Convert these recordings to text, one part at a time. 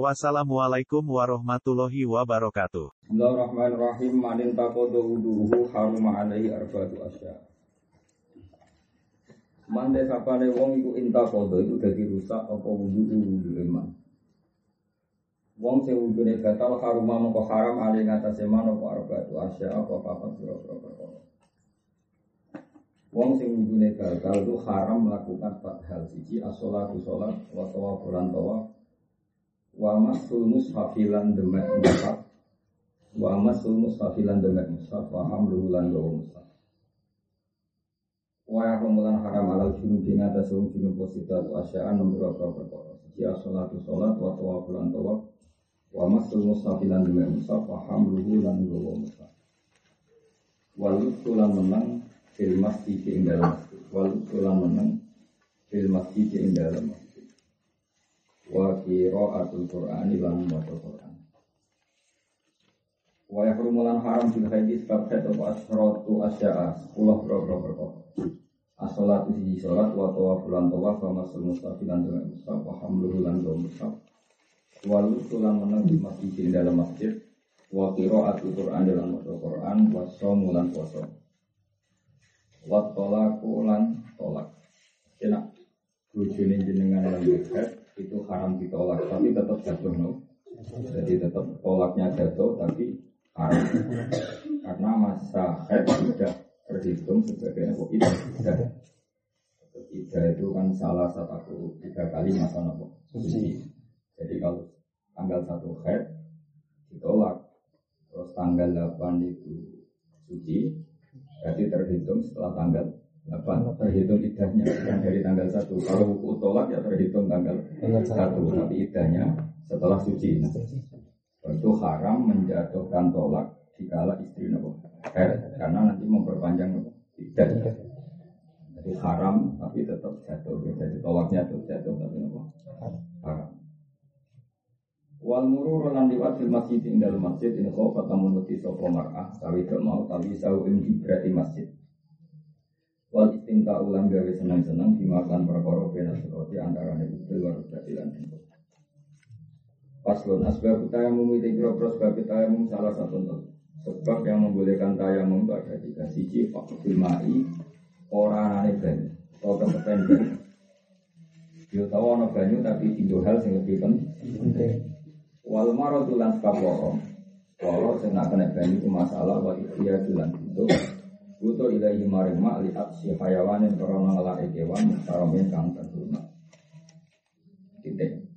Wassalamualaikum warahmatullahi wabarakatuh. Bismillahirrahmanirrahim. Manin takodo wuduhu haruma alaihi arba'atu asya. Man desapane wong iku intakodo itu dadi rusak apa wudu iman. Wong sing wudune batal haruma mengko haram alaihi ngatasé man apa arba'atu asya apa papat pira-pira perkara. Wong sing wudune batal itu haram melakukan empat hal siji as-sholatu sholat wa tawaf lan tawaf wa masul mushafilan demek mushaf wa masul mushafilan demek mushaf wa hamluhu lan gawa mushaf wa yahmulan haram alal junub atas wong junub positif wa asya'an nomor apa perkara. Ya salatu salat wa tawaf lan tawaf. Wa masul mushafilan demek mushaf wa hamluhu lan gawa mushaf wal lan menang fil masjid ing dalam. Masjid wal lan menang fil masjid ing wa qiraatul Qur'ani lan maca Qur'an. Wa yahrumulan haram fil haidi sebab haid apa asratu asya'a sepuluh berapa perkara. As-salatu siji wa tawaf lan tawaf wa masul mustafi lan jamak mustaf wa hamluhu lan jamak mustaf. Wa lusulan menang di masjid dalam masjid wa qiraatul Qur'an dalam maca Qur'an wa shaum lan puasa. Wa tolaku lan tolak. Kena bojone jenengan lan haid itu haram ditolak tapi tetap jatuh no. Jadi tetap tolaknya jatuh tapi haram. Karena masa haid tidak terhitung sebagai apa tidak tidak itu kan salah satu tiga kali masa nopo suci. Jadi kalau tanggal satu haid ditolak terus tanggal 8 itu suci berarti terhitung setelah tanggal apa terhitung idahnya bukan dari tanggal satu. Kalau buku tolak ya terhitung tanggal satu, tapi idahnya setelah suci. Nah, itu haram menjatuhkan tolak dikala istri nopo karena nanti memperpanjang idah. Jadi haram tapi tetap jatuh. Jadi tolaknya tetap jatuh tapi nopo haram. Wal murur lan liwat fil masjid ing dalam masjid ini kau kata menuti sopo mar'ah tawi mau tawi sau ing ibrati masjid. Istimta ulang gawe senang-senang dimakan perkara bena roti antara nih luar berarti lan Paslon asbab tayamum itu kira-kira sebab tayamum salah satu untuk sebab yang membolehkan tayamum itu ada tiga siji fakul mai orang aneh banyu atau kesepen banyu. Yo tahu ana banyu tapi tiga hal yang lebih penting. Wal marodulan sebab loro. Loro sing nak kena banyu itu masalah wa iya dulan itu Butuh ilahi maring mak lihat si hayawan yang korona ngelari kewan muhtaromin kang terhormat. Titik.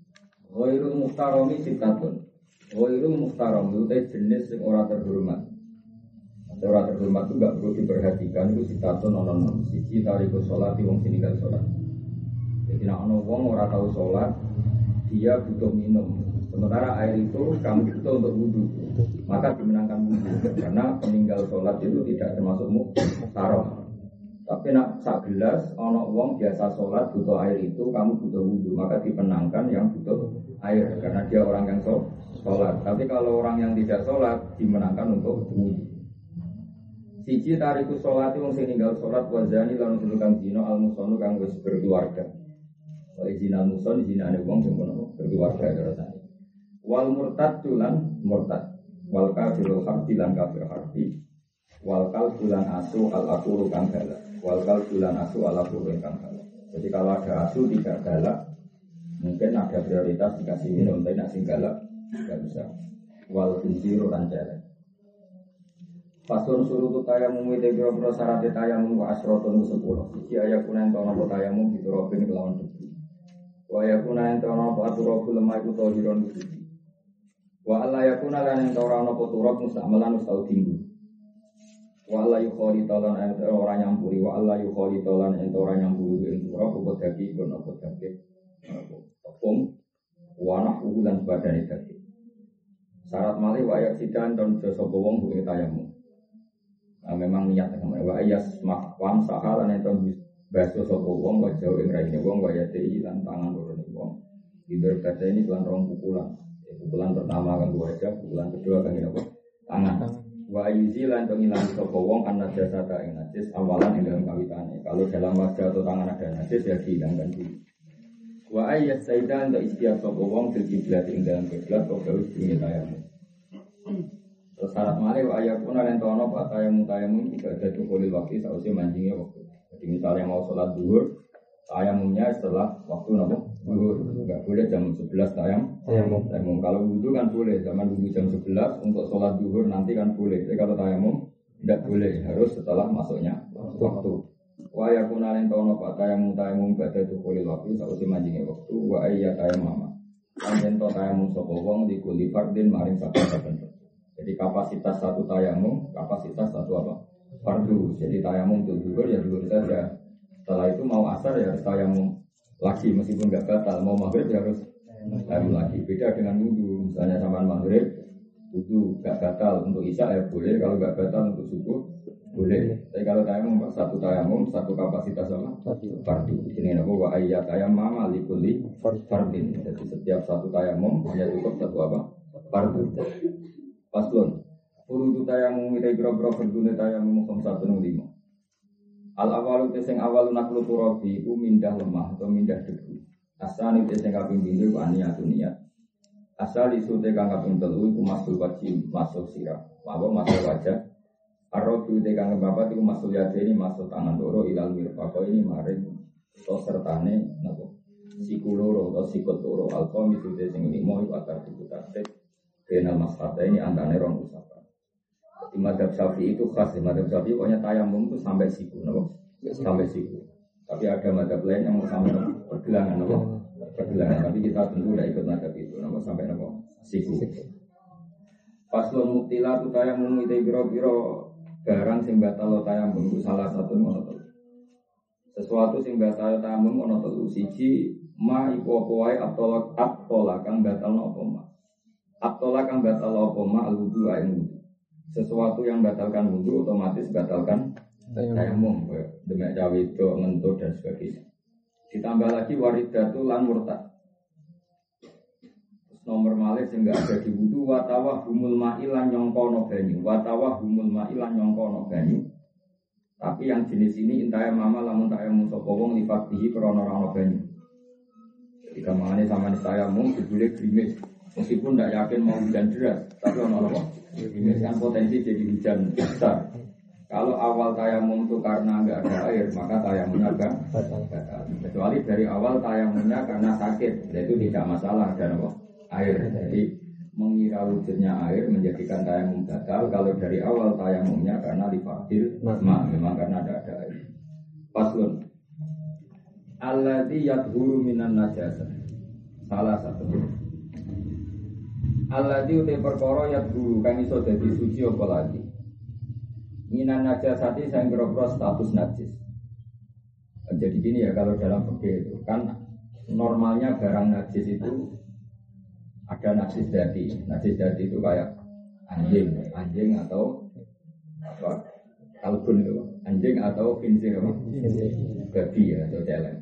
Ghairul muhtaromi sitatun. Ghairul muhtarom itu jenis yang orang terhormat. Orang terhormat itu gak perlu diperhatikan itu sitatun nonon sisi tariku sholat wong sininggal sholat. Jadi nak orang tahu sholat dia butuh minum. Sementara air itu kamu butuh untuk wudhu maka dimenangkan wudhu karena peninggal sholat itu tidak termasuk muktaroh. Tapi nak sak gelas, ono wong biasa sholat butuh air itu, kamu butuh wudhu, maka dipenangkan yang butuh air karena dia orang yang sholat. Tapi kalau orang yang tidak sholat dimenangkan untuk wudhu. Siji tariku sholat wong sing ninggal sholat wazani lalu tukang zino al musonu kang berkeluarga. Wa izin al muson izin ane wong sing berkeluarga rasane. Wal murtad tulan murtad wal kafirul harfi lan kafir harfi wal kal bulan asu al akuru kang galak wal kal bulan asu al akuru kang galak jadi kalau ada asu tidak galak mungkin ada prioritas dikasih minum tapi nak sing galak nggak bisa wal kinsiru kan jalan Pasun suruh tu tayamum itu kira kira syarat tayamum wa asrotun sepuluh. Sisi ayat kunan tono po tayamum itu robin kelawan debu. Wa ayat kunan tono po aturobu lemah itu tohiron suci. Wa Allah yakuna lan ing ora ana apa turab mustamalan ustau tinggu. Wa Allah yukhali talan ing ora nyampuri wa Allah yukhali talan ing ora nyampuri ing turab apa dadi kon apa dadi. Tepung wa nahu lan badane dadi. Syarat malih wa yak sidan don jasa wong ing tayamu. memang niat sama wa ayas makwam sahalan itu baso sopo wong wa jauh ing raine wong wa yate lan tangan loro wong. Tidur kata ini tuan rong pukulan. Pukulan pertama kan dua wajah, pukulan kedua kan apa? Tangan. Wa yuzi lan to ngilangi sapa wong ana jasa ta ing najis awalan ing dalam kawitane. Kalau dalam wajah atau tangan ada najis ya dihilangkan dulu. Wa ayat saidan untuk istiak sapa wong fil kiblat ing dalam kiblat kok gawe jenenge tayamu. Terus syarat malih wa ayat pun lan tono pak tayamu tayamu juga ada kulil waktu sausi mancingnya waktu. Jadi misalnya mau sholat duhur, tayamumnya setelah waktu nopo. Enggak boleh jam 11 tayam. Tayamum. Tayamum kalau wudhu kan boleh, zaman wudhu jam 11 untuk sholat duhur nanti kan boleh. Tapi kalau tayamum tidak boleh, harus setelah masuknya waktu. Wa yakuna lan tono pak tayamum tayamum ba'da dukhulil waktu sausi mancingnya waktu wa ayya tayamama. Lan ento tayamum sapa wong di kuli fardin maring saben-saben. Jadi kapasitas satu tayamum, kapasitas satu apa? Fardu. Jadi tayamum untuk duhur ya duhur saja. Setelah itu mau asar ya harus tayamum lagi meskipun nggak batal. Mau maghrib ya harus tayamum lagi. Beda dengan wudhu. Misalnya sama maghrib, wudhu nggak batal untuk isya ya boleh. Kalau nggak batal untuk subuh boleh. Tapi kalau tayamum satu tayamum satu kapasitas apa? Fardu. Ini aku wa ayat tayamum alikuli fardin. Jadi setiap satu tayamum hanya cukup satu apa? Fardu. Paslon. Furudu tayamum ira biro-biro fardune tayamum kom satu nung lima. Al awalu te sing awalu naklu turabi iku mindah lemah atau mindah debu. Asani te sing kaping pindho iku aniatu niat. Asal isu te kang kaping telu iku masul wajib masuk sirah. Apa masuk wajah. Arrobu te kang bapak iku masul yade ini masuk tangan loro ilal mirfaqo ini maring to sertane napa siku loro atau sikut loro alfa misu te sing limo iku atar diputate Kenal maskata ini antara rong usapan. Di madhab syafi'i itu khas, di madhab syafi'i pokoknya tayamum itu sampai siku, no? sampai siku. Tapi ada madhab lain yang mau sampai pergelangan, no? pergelangan. Tapi kita tentu tidak ikut madhab itu, no? sampai no? siku. Paslon muktila tu tayamum itu biro-biro barang sing batal tayamum itu salah satu telu. Sesuatu sing batal tayamum ngono telu siji ma iku apa wae atolak atola kang batal no apa ma. Atola kang batal apa ma al wudu. Sesuatu yang batalkan wudu otomatis batalkan tayamum, demek cawe itu ngentut dan sebagainya. Ditambah lagi waridatu lan murtad. Nomor malih sing enggak ada di wudu watawa humul ma'ilan nyongkono banyu. Watawa humul ma'ilan nyongkono banyu. Tapi yang jenis ini intaya mama lamun tayamum sapa wong lifatihi krana ora banyu. Jika mangane sama tayamum dibule grimis. Meskipun tidak yakin mau hujan deras, tapi ono apa? Ini kan potensi jadi hujan besar. Kalau awal tayamum itu karena nggak ada air, maka tayamumnya batal. Kecuali dari awal tayamumnya karena sakit, itu tidak masalah dan apa? Air. Jadi mengira wujudnya air menjadikan tayamum batal. Kalau dari awal tayamumnya karena difadil, ma, memang karena ada ada air. Paslon. Alladhi yadhuru minan najasa. Salah satu. Alladhi utai perkara yadhuru kan iso dadi suci apa lagi. Minan najasati saya kira status najis. Jadi gini ya kalau dalam fikih itu kan normalnya barang najis itu ada najis dati. Najis dati itu kayak anjing, anjing atau apa? Kalbun itu, anjing atau kincir apa? Babi ya atau celeng.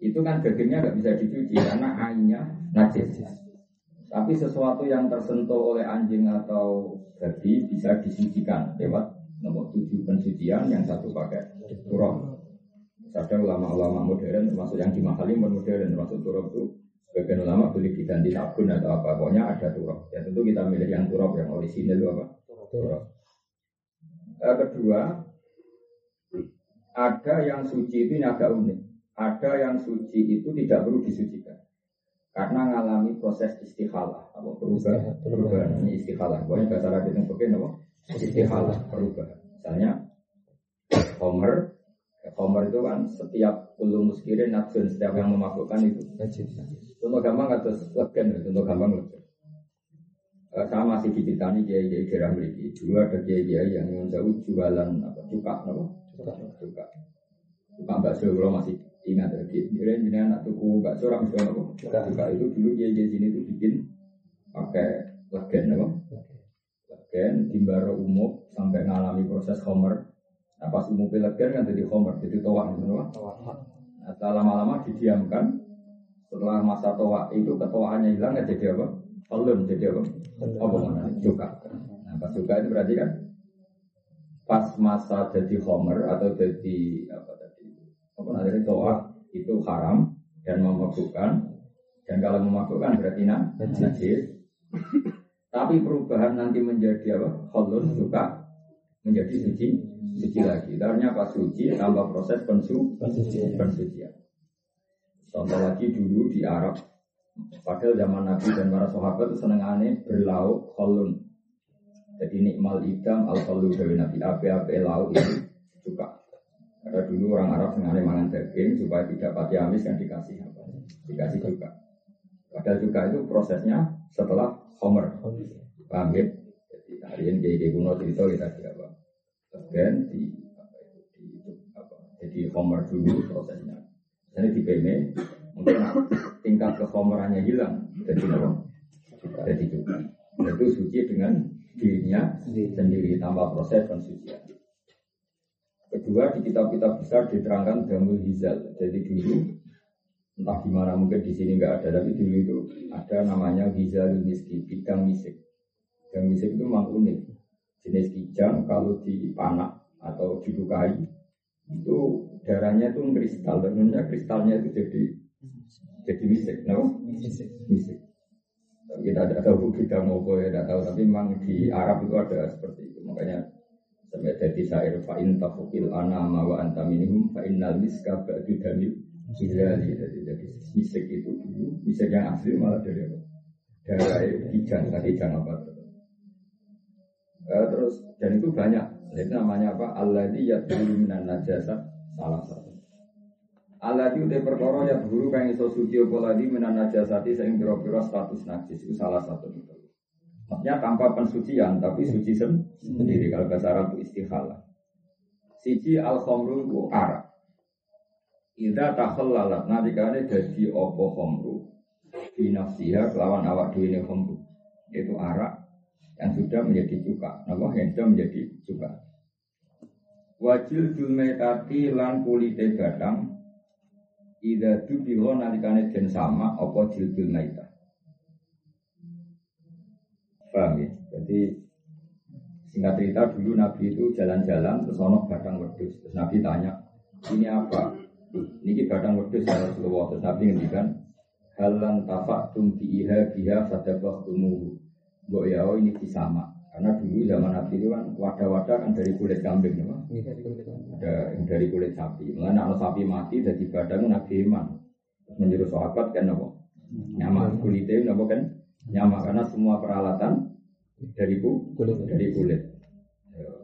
Itu kan dagingnya nggak bisa dicuci karena ainnya najis. Tapi sesuatu yang tersentuh oleh anjing atau babi bisa disucikan lewat nomor tujuh pensucian yang satu pakai turun. Ada ulama-ulama modern termasuk yang dimahali modern termasuk turun itu sebagian ulama boleh diganti sabun atau apa pokoknya ada turun. Ya tentu kita milih yang turun yang orisinil itu apa? Turun. Eh, kedua ada yang suci itu ini agak unik. Ada yang suci itu tidak perlu disucikan karena mengalami proses istikhalah apa perubahan? Perubahan. Ini istikhalah pokoknya bahasa Arab yang pakai apa? Istikhalah perubahan. Misalnya Homer. Homer itu kan setiap ulu muskirin nafsun setiap yang memabukkan itu. Contoh gampang atau legen contoh gampang legen saya masih diceritani kiai kiai daerah memiliki dulu ada kiai kiai yang jauh jualan apa cuka apa? Cuka. Cuka. Cuka bakso kalau masih ingat lagi kira ini anak tuku bakso orang bisa apa juga itu dulu dia di sini tuh bikin pakai legen apa legen di baro umum sampai ngalami proses homer. Nah pas umum legen kan jadi homer, jadi toak gitu loh. Nah, setelah lama-lama didiamkan, setelah masa toak itu ketuaannya hilang ya jadi apa? Pelun jadi apa? Apa mana? Juga. Nah pas juga itu berarti kan pas masa jadi homer atau jadi apa namanya toak itu haram dan memabukkan dan kalau memabukkan berarti najis. Tapi perubahan nanti menjadi apa? Holun juga menjadi suci, suci lagi. Karena pas suci tambah proses pensu, pensucian. Contoh lagi dulu di Arab, padahal zaman Nabi dan para sahabat itu seneng aneh berlauk holun. Jadi nikmal idam al kholu dari Nabi ape-ape lauk itu juga. Karena dulu orang Arab seneng aneh mangan daging supaya tidak pati amis kan dikasih apa? Dikasih juga. Padahal juga itu prosesnya setelah Homer. Paham ya? Jadi hari ini kayak kuno cerita kita di apa? Dan di apa itu di apa? Jadi Homer dulu prosesnya. Jadi di PM mungkin tingkat kehomerannya hilang. Jadi apa? Jadi juga. Itu suci dengan dirinya sendiri tanpa proses pensucian. Kedua di kitab-kitab besar diterangkan damul hizal. Jadi dulu entah gimana mungkin di sini nggak ada tapi dulu itu ada namanya hizalul miski bidang misik. Bidang misik itu memang unik. Jenis kijang kalau dipanak atau dilukai itu darahnya itu kristal. Dan kristalnya itu jadi jadi misik no? misik. Tapi kita tidak tahu kita mau ya tidak tahu. Tapi memang di Arab itu ada seperti itu. Makanya sampai jadi syair fa'in tafukil anama wa anta minhum fa'innal miska ba'du damil jadi, jadi misik itu dulu misik yang asli malah dari apa? Dari kijang, tadi kijang apa uh, terus dan itu banyak itu namanya apa? Allah di dulu minan najasa salah satu. Allah di udah perkara ya guru kang iso suci apa lagi minan najasati sing pira-pira status najis itu salah satu itu. Maksudnya tanpa pensucian tapi suci sendiri kalau bahasa Arab itu istikhalah. Siji al khamru itu arak. Ida takhallalat nalikane dadi apa khamru? Binafsiha kelawan awak dhewe ne khamru. Itu arak yang sudah menjadi cuka. Napa? Yang sudah menjadi cuka. Wajil dulmetati lan kulite gadang Ida dubilo nalikane den sama apa jildul maita Paham ya? Jadi singkat cerita dulu Nabi itu jalan-jalan terus ono gadang wedus terus Nabi tanya ini apa? Ini kadang wedus ya Rasulullah. Terus Nabi ngendikan halan tafaktum biha biha fadabah tumuhu Mbok ya oh ini disama. Karena dulu zaman Nabi itu kan wadah-wadah kan dari kulit kambing ya, ada yang dari kulit sapi. Mengenai kalau sapi mati dari badan Nabi Iman menjadi sahabat kan apa? Nyama kulitnya apa kan nyama karena semua peralatan dari kulit. dari kulit.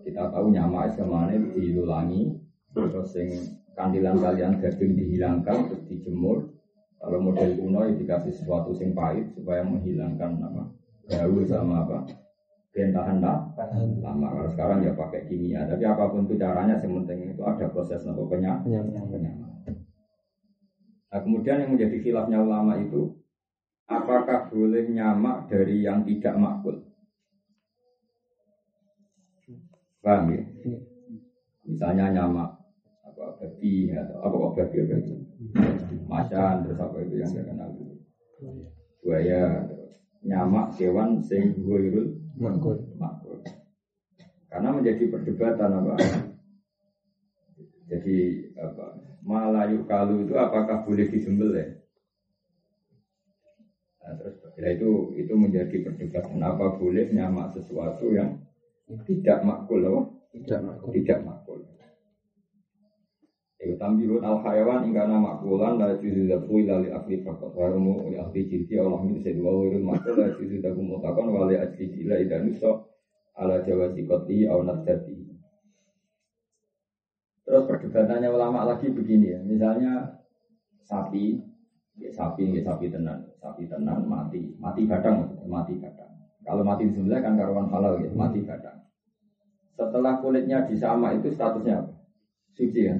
Kita tahu nyama sama ini diulangi terus yang kandilan kalian daging dihilangkan terus dijemur. Kalau model kuno ya dikasih sesuatu yang pahit supaya menghilangkan apa bau sama apa? Tahan lama. Kalau sekarang ya pakai kimia. Tapi apa pun itu caranya yang penting itu ada proses nopo penyak nah kemudian yang menjadi khilafnya ulama itu apakah boleh nyamak dari yang tidak makul paham ya? Misalnya nyamak babi atau apa kok babi apa itu? Macan terus apa itu yang saya kenal dulu buaya nyamak hewan sing itu makul makul karena menjadi perdebatan apa? Jadi apa? Malayu kalu itu apakah boleh disembel ya itu itu menjadi perdebatan apa boleh nyamak sesuatu yang tidak makul loh tidak makul. Tidak makul. Iku tambirun al hayawan ingkana makulan la juzu dabu ila li akli fakot wa rumu li akli jilti Allah min sedu wa wirul makul la juzu dabu mutakon wa li akli nuso ala jawa sikoti au nasdati Terus perdebatannya ulama lagi begini ya, misalnya sapi, ya sapi, ya sapi tenan, sapi tenan mati, mati kadang, mati kadang. Kalau mati disembelih kan karuan halal ya, mati kadang. Setelah kulitnya disama itu statusnya apa? Suci kan?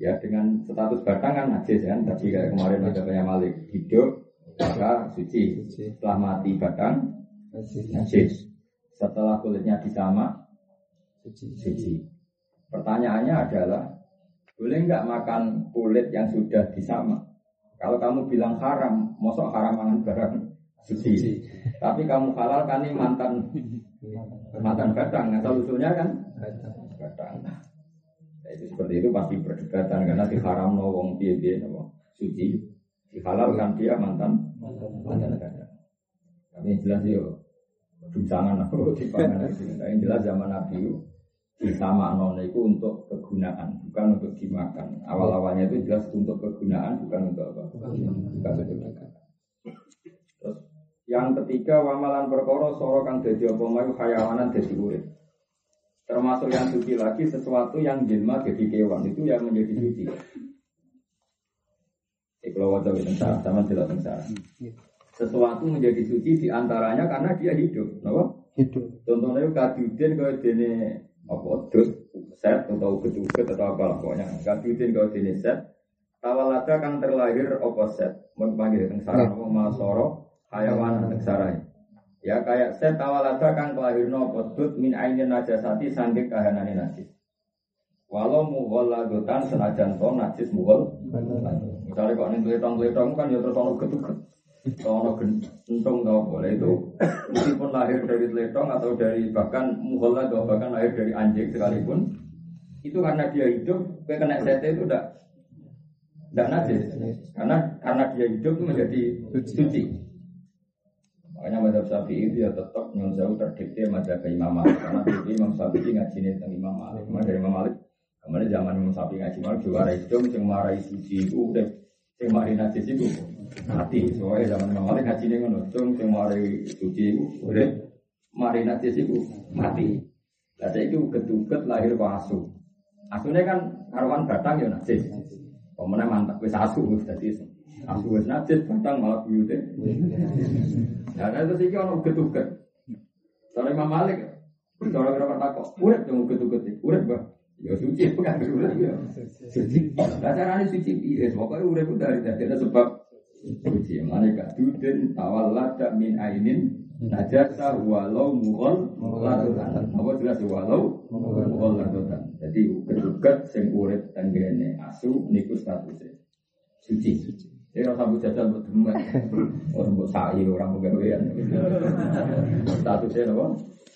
Ya dengan status batang kan najis kan. Tadi kayak kemarin ada banyak malik hidup maka suci. Setelah mati batang najis. Setelah kulitnya disama, suci. Pertanyaannya adalah, boleh nggak makan kulit yang sudah disama? Kalau kamu bilang haram, mosok haram makan barang? Suci. Tapi kamu halal kan ini mantan. Mantan batang, atau usulnya kan? Batang. Nah, itu seperti itu pasti perdebatan. Karena di haram no wong piye piye suci, dihalalkan dia mantan. Mantan batang. Tapi yang jelas yo, bincangan aku di pangan Yang jelas zaman Nabi sama non itu untuk kegunaan, bukan untuk dimakan. Awal-awalnya itu jelas untuk kegunaan, bukan untuk apa? Bukan untuk dimakan. Terus yang ketiga wamalan perkara soro kang dadi apa mayu hayawanan dadi urip. Termasuk yang suci lagi sesuatu yang jelma jadi kewan itu yang menjadi suci. Kalau wajah tentang sama jelas tentang sesuatu menjadi suci di antaranya karena dia hidup, kenapa? Hidup. Contohnya kaduden kalau dene apa dus set atau uget atau apa pokoknya. Kaduden kalau dene set. Tawalada kan terlahir apa set? Menpanggil teng sarang apa masoro hayawan teng sarai Ya kayak set tawalada kan terlahir apa dut min ainin najasati sangking kahanane najis. Walau mughol lagotan senajan to najis mughol Misalnya kok nih tuletong-tuletong kan ya terus ono getuket Ono gentung tau boleh itu meskipun lahir dari teletong atau dari bahkan mughol atau bahkan lahir dari anjing sekalipun itu karena dia hidup, kayak kena sete itu udah tidak najis karena karena dia hidup itu menjadi suci. Makanya madhab Syafi'i itu ya tetap yang jauh terdikte ke Imam Malik karena dulu Imam Syafi'i ngaji tentang Imam Malik. Karena dari Imam Malik kemarin zaman Imam Syafi'i ngaji Malik ada hidup yang marai suci itu udah yang marai najis itu mati. Soalnya zaman Malik ngaji ini ngono, yang marai suci itu udah marai najis itu mati. Lalu itu keduket lahir ke asu. Asunya kan karuan batang ya najis. Pemenang mantap wis asu dadi asu wis najis batang malah buyute. Nah, nah terus iki ono uget-uget. Soale Imam Malik cara kira kata kok urip dong iki. Urip, Mbah. Ya suci bukan urip ya. Suci. Lah carane suci piye? Pokoke urip dari dadi sebab suci. Mane gak duden tawallada min ainin najasa walau mughal ladotan. Apa jelas walau mughal ladotan. Jadi uget-uget sing urip tenggene asu niku statusnya suci. Ini rasa bu jajal buat demek, orang buat sa'i, orang pegawaian. Statusnya apa?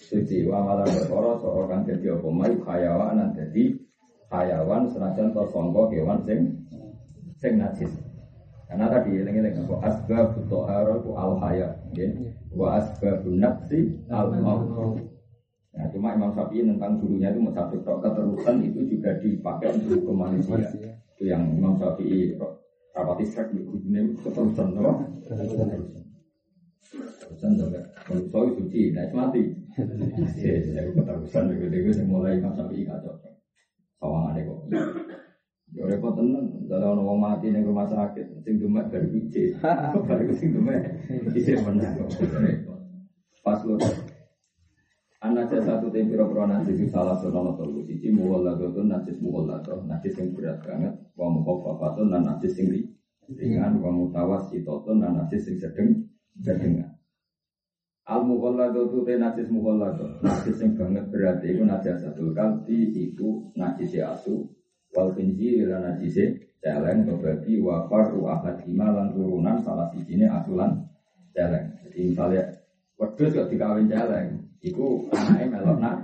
Suci. Wa malah berkoro seorang jadi apa? Mai hayawan jadi hayawan senajan to songko hewan sing sing najis. Karena tadi ini ini apa? Asbab tohara ku al haya, wa asbab nafsi al maut. Nah, cuma Imam Syafi'i tentang gurunya itu satu keterusan itu juga dipakai untuk hukum manusia. Itu yang Imam Syafi'i rapati sek di gurunya itu keterusan, apa? Keterusan juga. Kalau soal suci, nah mati. Ya, keterusan itu itu mulai Imam Syafi'i kacau. Sawang ada kok. Ya repot tenan, kalau orang mati ning rumah sakit, sing demek baru biji. Baru sing demek isih menang. Pas lu Anak satu tim piro piro najis itu salah satu nomor tolu siji muwalado itu najis muwalado najis yang berat banget wa mukhafafatun dan najis yang ringan. Wa mutawassitotun dan najis yang sedeng sedengan. Al muwalado itu teh najis muwalado najis yang banget berat itu najis satu kalti itu najis asu wal khinzir lan najis celeng babi wa faru ahad lan turunan salah sijine asulan celeng jadi misalnya wedhus kok dikawin celeng Iku anaknya melok nak.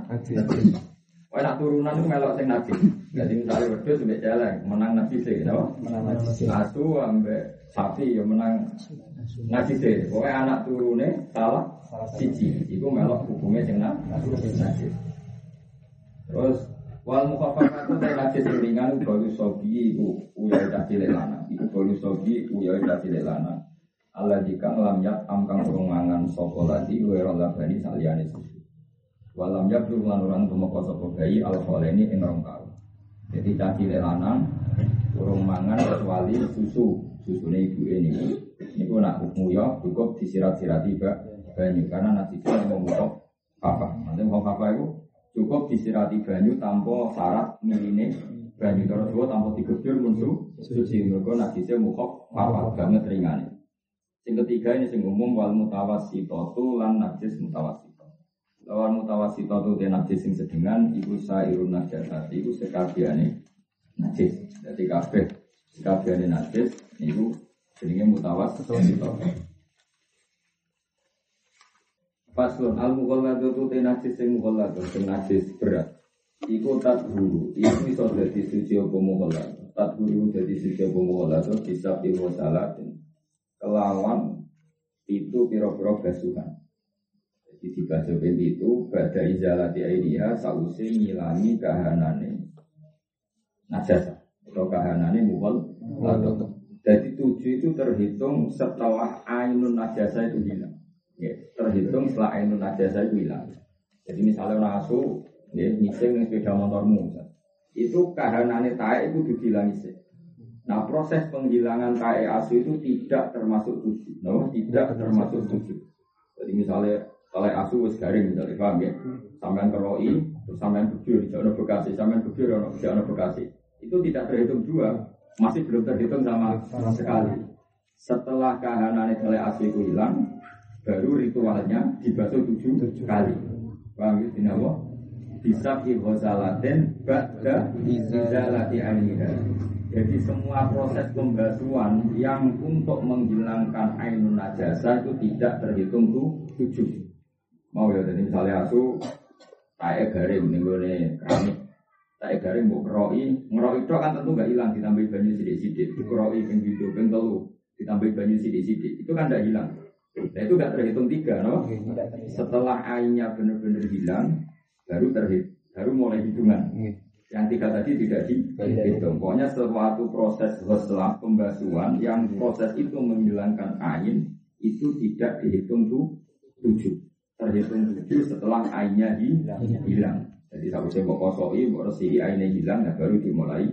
Wah nak turunan itu melok sing nabi. Jadi misalnya wedhus sampai jalan menang nabi sih, no? Menang nabi sih. Asu ambek sapi ya menang nabi sih. Pokoknya anak turunnya salah siji. Iku melok hukumnya sing nabi. Terus wal mukhafafa itu dari nabi sing ringan baru sobi iku uyai caci lelana. Iku baru sobi uyai caci lelana. Allah jika lam yat amkang rumangan sopo lagi wero labani saliyane susu. Walam yat lan orang tumeka sopo bayi al ini ing rong. Jadi caci lanang urung mangan kecuali susu. Susune ibu ini. Niku nak ya cukup disirat-sirati banyu karena nanti kita mau papa. Nanti mau papa itu cukup disirati banyu tanpa syarat miline banyu terus tanpa digebur musuh suci mereka najisnya mukok papa banget ringan Sing ketiga ini sing umum wal mutawassitatu lan najis mutawassito. Lawan mutawasito tu te najis sing sedengan iku sairun najasat iku sekabiane najis. Jadi kabeh sekabiane najis iku jenenge mutawasito. Paslon al mughalladu tu te najis sing mughalladu sing najis berat. Iku tak guru, iku iso dadi suci apa mughalladu. Tak guru dadi suci apa mughalladu bisa piwo salatin. Kelawan itu piro-piro basuhan. Jadi dibaca itu pada izalati ainiha sause ngilangi kahanane najasa atau kahanane atau jadi tujuh itu terhitung setelah ainun najasa itu hilang. Ya, terhitung setelah ainun najasa itu hilang. Jadi misalnya nasu, ya, ngising yang sepeda motormu, itu kahanane tae itu dibilang ngising. Nah proses penghilangan tae asu itu tidak termasuk tujuh, no, tidak termasuk tujuh. Jadi misalnya kalau asu wis garing misalnya paham ya. Sampean keroi, terus sampean bujur, jangan bekasi, sampean bujur, jangan bekasi. Itu tidak terhitung dua, masih belum terhitung sama, sekali. Setelah kahanan oleh asu itu hilang, baru ritualnya dibasuh tujuh, tujuh kali. Paham ya, dinawa? Bisa ibhosalaten ba'da izalati anihah. Jadi semua proses pembasuhan yang untuk menghilangkan ainun najasa itu tidak terhitung tuh tujuh. Mau ya, jadi misalnya asu tae garing nih gue keramik, tae garing mau ngeroi, ngeroi itu kan tentu gak hilang ditambah banyu sidik-sidik, dikeroi ping video ping telu, ditambah banyu sidik-sidik, itu kan gak hilang. Nah itu gak terhitung tiga, no? Setelah airnya benar-benar hilang, baru terhitung, baru mulai hitungan. Yang tiga tadi tidak dihitung. Pokoknya suatu proses setelah pembasuhan yang proses itu menghilangkan air itu tidak dihitung tuh tujuh terhitung tujuh setelah ainnya hilang. Jadi satu saya mau kosoi, mau resi ainnya hilang, nah baru dimulai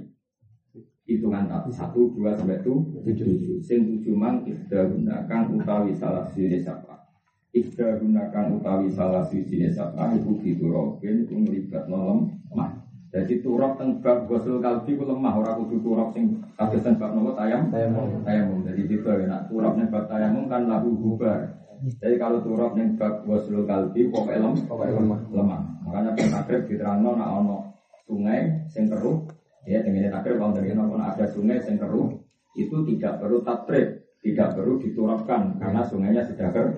hitungan satu dua sampai tujuh. tujuh. Sing tujuh mang ifda gunakan utawi salah sini sapa. Ifda gunakan utawi salah sini sapa ibu itu robin itu melibat nolom mah. Jadi turap tentang gosel kalbi ku lemah orang kudu turap sing kados tentang nopo tayam tayamum. Jadi itu ya nak turap ning tayamum kan lagu bubar. Jadi kalau turap ning bab wasul kalbi pokoknya lem, lemah. lemah. Makanya pun akrib diterangno nak ono sungai sing keruh, ya dengan akrib kalau dari ono ada sungai sing keruh, itu tidak perlu tatrib, tidak perlu diturapkan karena sungainya sudah keruh.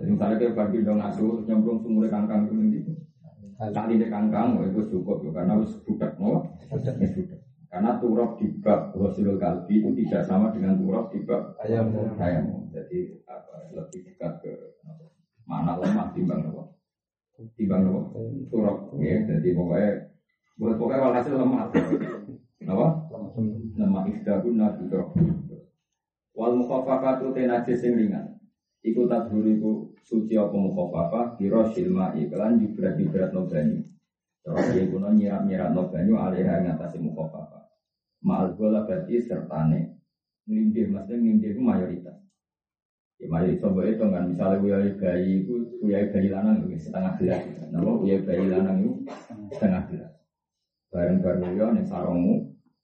Jadi misalnya kayak bagi dong asu nyemplung sumur kangkang itu kali di kangkang, itu cukup karena harus budak, no, budak. Karena turap di bab wasilul kalbi itu tidak sama dengan turap di bab ayam. ayam. Jadi apa, lebih dekat ke mana lemah timbang apa? Timbang apa? Turap. Ya, jadi pokoknya buat pokoknya walhasil lemah. Apa? Lemah nabi turap. Wal mukhafafatu tenajis sing ringan. Iku tadhuru iku suci apa mukhafafah kira silma iklan jibrat-jibrat no banyu. Terus dia kuno nyiram-nyiram no banyu alih ngatasi mukhafafah. Ma'al gola berarti sertane Nindih, maksudnya nindih itu mayoritas Ya mayoritas coba itu kan Misalnya uyai bayi itu Uyai bayi lanang itu setengah gelas Nama uyai bayi lanang itu setengah gelas Bareng-bareng uyai ini sarongmu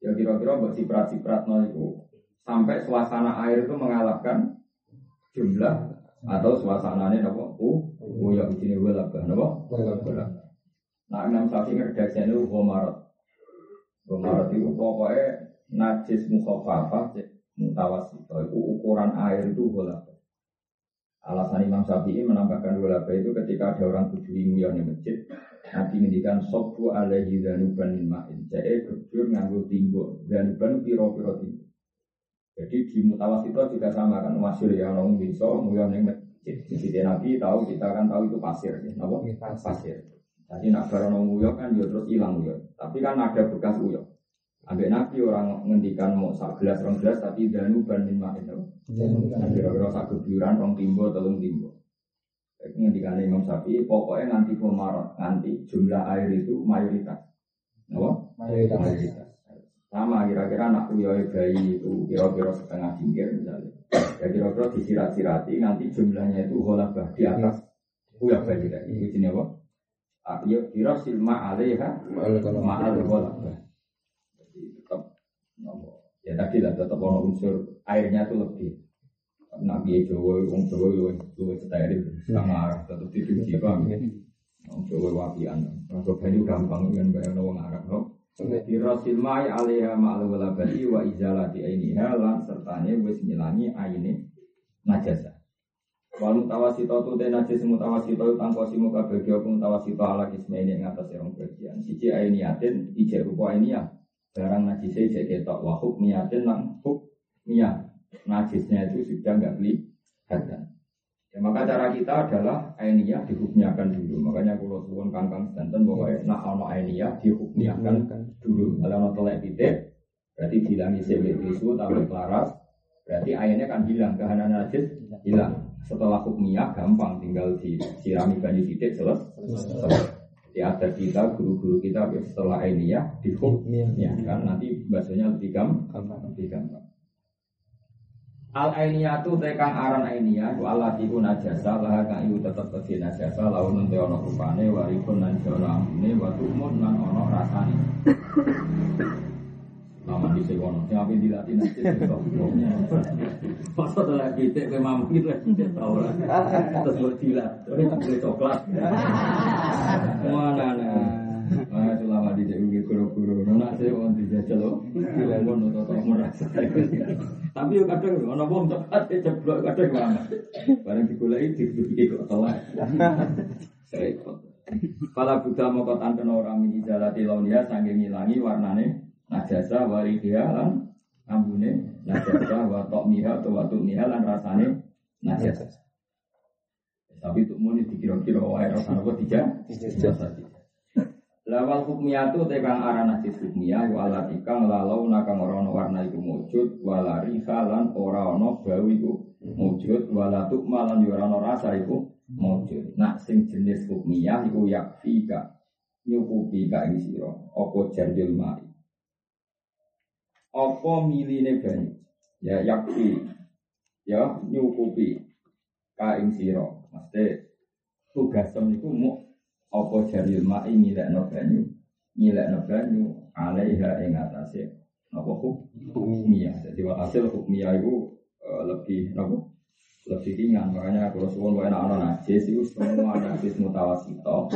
Ya kira-kira buat ciprat-ciprat no itu Sampai suasana air itu mengalahkan Jumlah Atau suasananya apa? Uh, uyai di sini gue labah Apa? Nah, enam sapi ngerjaksanya itu Gomarot Gomarot itu pokoknya najis mukhafafah mutawasito itu ukuran air itu bola. Alasan Imam Syafi'i menambahkan bola itu ketika ada orang tujuh yang di masjid. Nanti ngendikan sobu alaihi danuban min ma'in. Jadi gebur nganggo tinggo Danuban piro-piro tinggo Jadi di mutawasito juga sama kan Masyur yang orang bisa nguyang yang masjid. Jadi Nabi tahu kita kan tahu itu pasir ya. Pasir. Jadi nak barono nguyok kan ya terus hilang nguyok. Tapi kan ada bekas uyok. Ambek nabi orang ngendikan mau sak gelas rong gelas tapi danu ban ma'in itu. Kira-kira sak gebyuran rong timbo telung timbo. Ngendikan Imam Syafi'i pokoknya nanti komarot nanti jumlah air itu mayoritas. Apa? Mayoritas. mayoritas. Sama kira-kira anak uyoi bayi itu kira-kira setengah jingkir misalnya. Ya kira-kira disirat-sirati nanti jumlahnya itu holabah di atas uyoi bayi tadi. Itu jenis apa? Ayo kira silma alaiha ma'al ghalab. Jadi tetap ya tadi lah tetap ono unsur airnya itu lebih. Nabi Jawa, Wong Jawa lu lu steril sama tetap dicuci paham ya. Wong Jawa wapian. Mergo banyu gampang kan bayang wong Arab no. Di rasil mai alaiha ma'al walabati wa izalati ainiha lan sertane wis ngilangi aine najasa. Wal mutawasito tu te najis mutawasito tangko simu kabeh apa mutawasito ala kisme ini ing atas rong bagian. Siji ainiatin ijek rupa ainia. Barang najisnya ijek ketok wa hukmiyatin lan hukmiyah. Najisnya itu sudah enggak kelihatan. Ya, maka cara kita adalah ainiyah dihukmiakan dulu. Makanya kalau suwun kangkang sedanten bahwa nak ono ainiyah dihukmiakan dulu. Kalau ono telek titik, berarti hilang sewe tisu tambah kelaras, berarti airnya kan hilang, kehanan najis hilang. Setelah hukmiyah gampang tinggal disirami banyu titik selesai. Di ada kita, guru-guru kita setelah ainiyah dihukmiakan kan nanti bahasanya lebih gampang. Lebih gampang. Al ainiyatu te kang aran ainiyah ku Allah iku najasa lah kang iku tetep kedhe najasa lawan te ana rupane warikun lan jara ambune wa tumun lan ana rasane. Lama di sekono, sing ape dilatih nanti itu. Pas ada lagi tek kowe mampu itu tidak tahu lah. Terus buat dilat, terus boleh coklat. Mana nah. Ah, itu lama di jadi guru-guru. Nona saya mau dijajal loh. Dilamun atau merasa. Tapi yo kadang ono wong cepat jeblok kadang lama. Barang digoleki dibuki kok telat. Repot. Kala Buddha moko tanten orang mini jalati launia sange ngilangi warnane najasa waridia lan ambune najasa wa miha atau wa miha lan rasane najasa. Tapi untuk muni dikira-kira wae rasane apa tiga? Tiga. Lawal hukmiyatu tekang arah najis hukmiyah wa alat ikang lalau nakang ora ono warna iku mujud walari halan ora ono bau iku mujud walatuk malan ora ono rasa iku mujud. Nak sing jenis hukmiyah iku yakfika nyukupi ka ing sira apa jarjul mari. Apa miline banyu? Ya yakfi. Ya nyukupi ka ing sira. Mesti tugasem niku mu apa jaril ma'i ngilekno banyu ngilekno banyu alaiha ing atase napa hukmiyah jadi hasil hukmiyah itu uh, lebih napa lebih ringan makanya kalau suwon wae ana najis itu semua najis mutawasito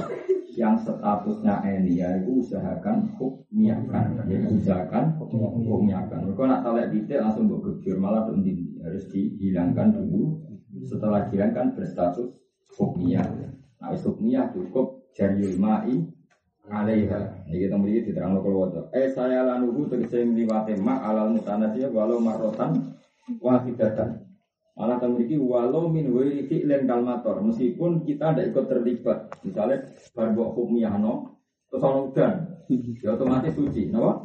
yang statusnya ya itu usahakan hukmiyahkan ya usahakan hukmiyahkan mereka nak talek detail langsung buat gejur malah dindi harus dihilangkan dulu setelah dihilangkan berstatus hukmiyah nah hukmiyah cukup jariul ma'i alaiha. Ini kita melihat di terang lokal wajah. Eh saya lanuhu ngliwate ma alal walau marotan wahidatan. Malah memiliki walau min wiri fi'len kalmator. Meskipun kita tidak ikut terlibat. Misalnya barbo hukmiyah no. Terus orang udan. Ya otomatis suci. Kenapa?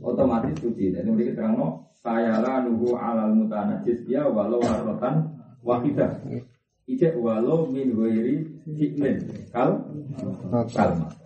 Otomatis suci. Dan memiliki terang no. Saya lanuhu alal mutanasiyah walau marotan wahidah. Ijek walau min wiri fi'len kal kalma.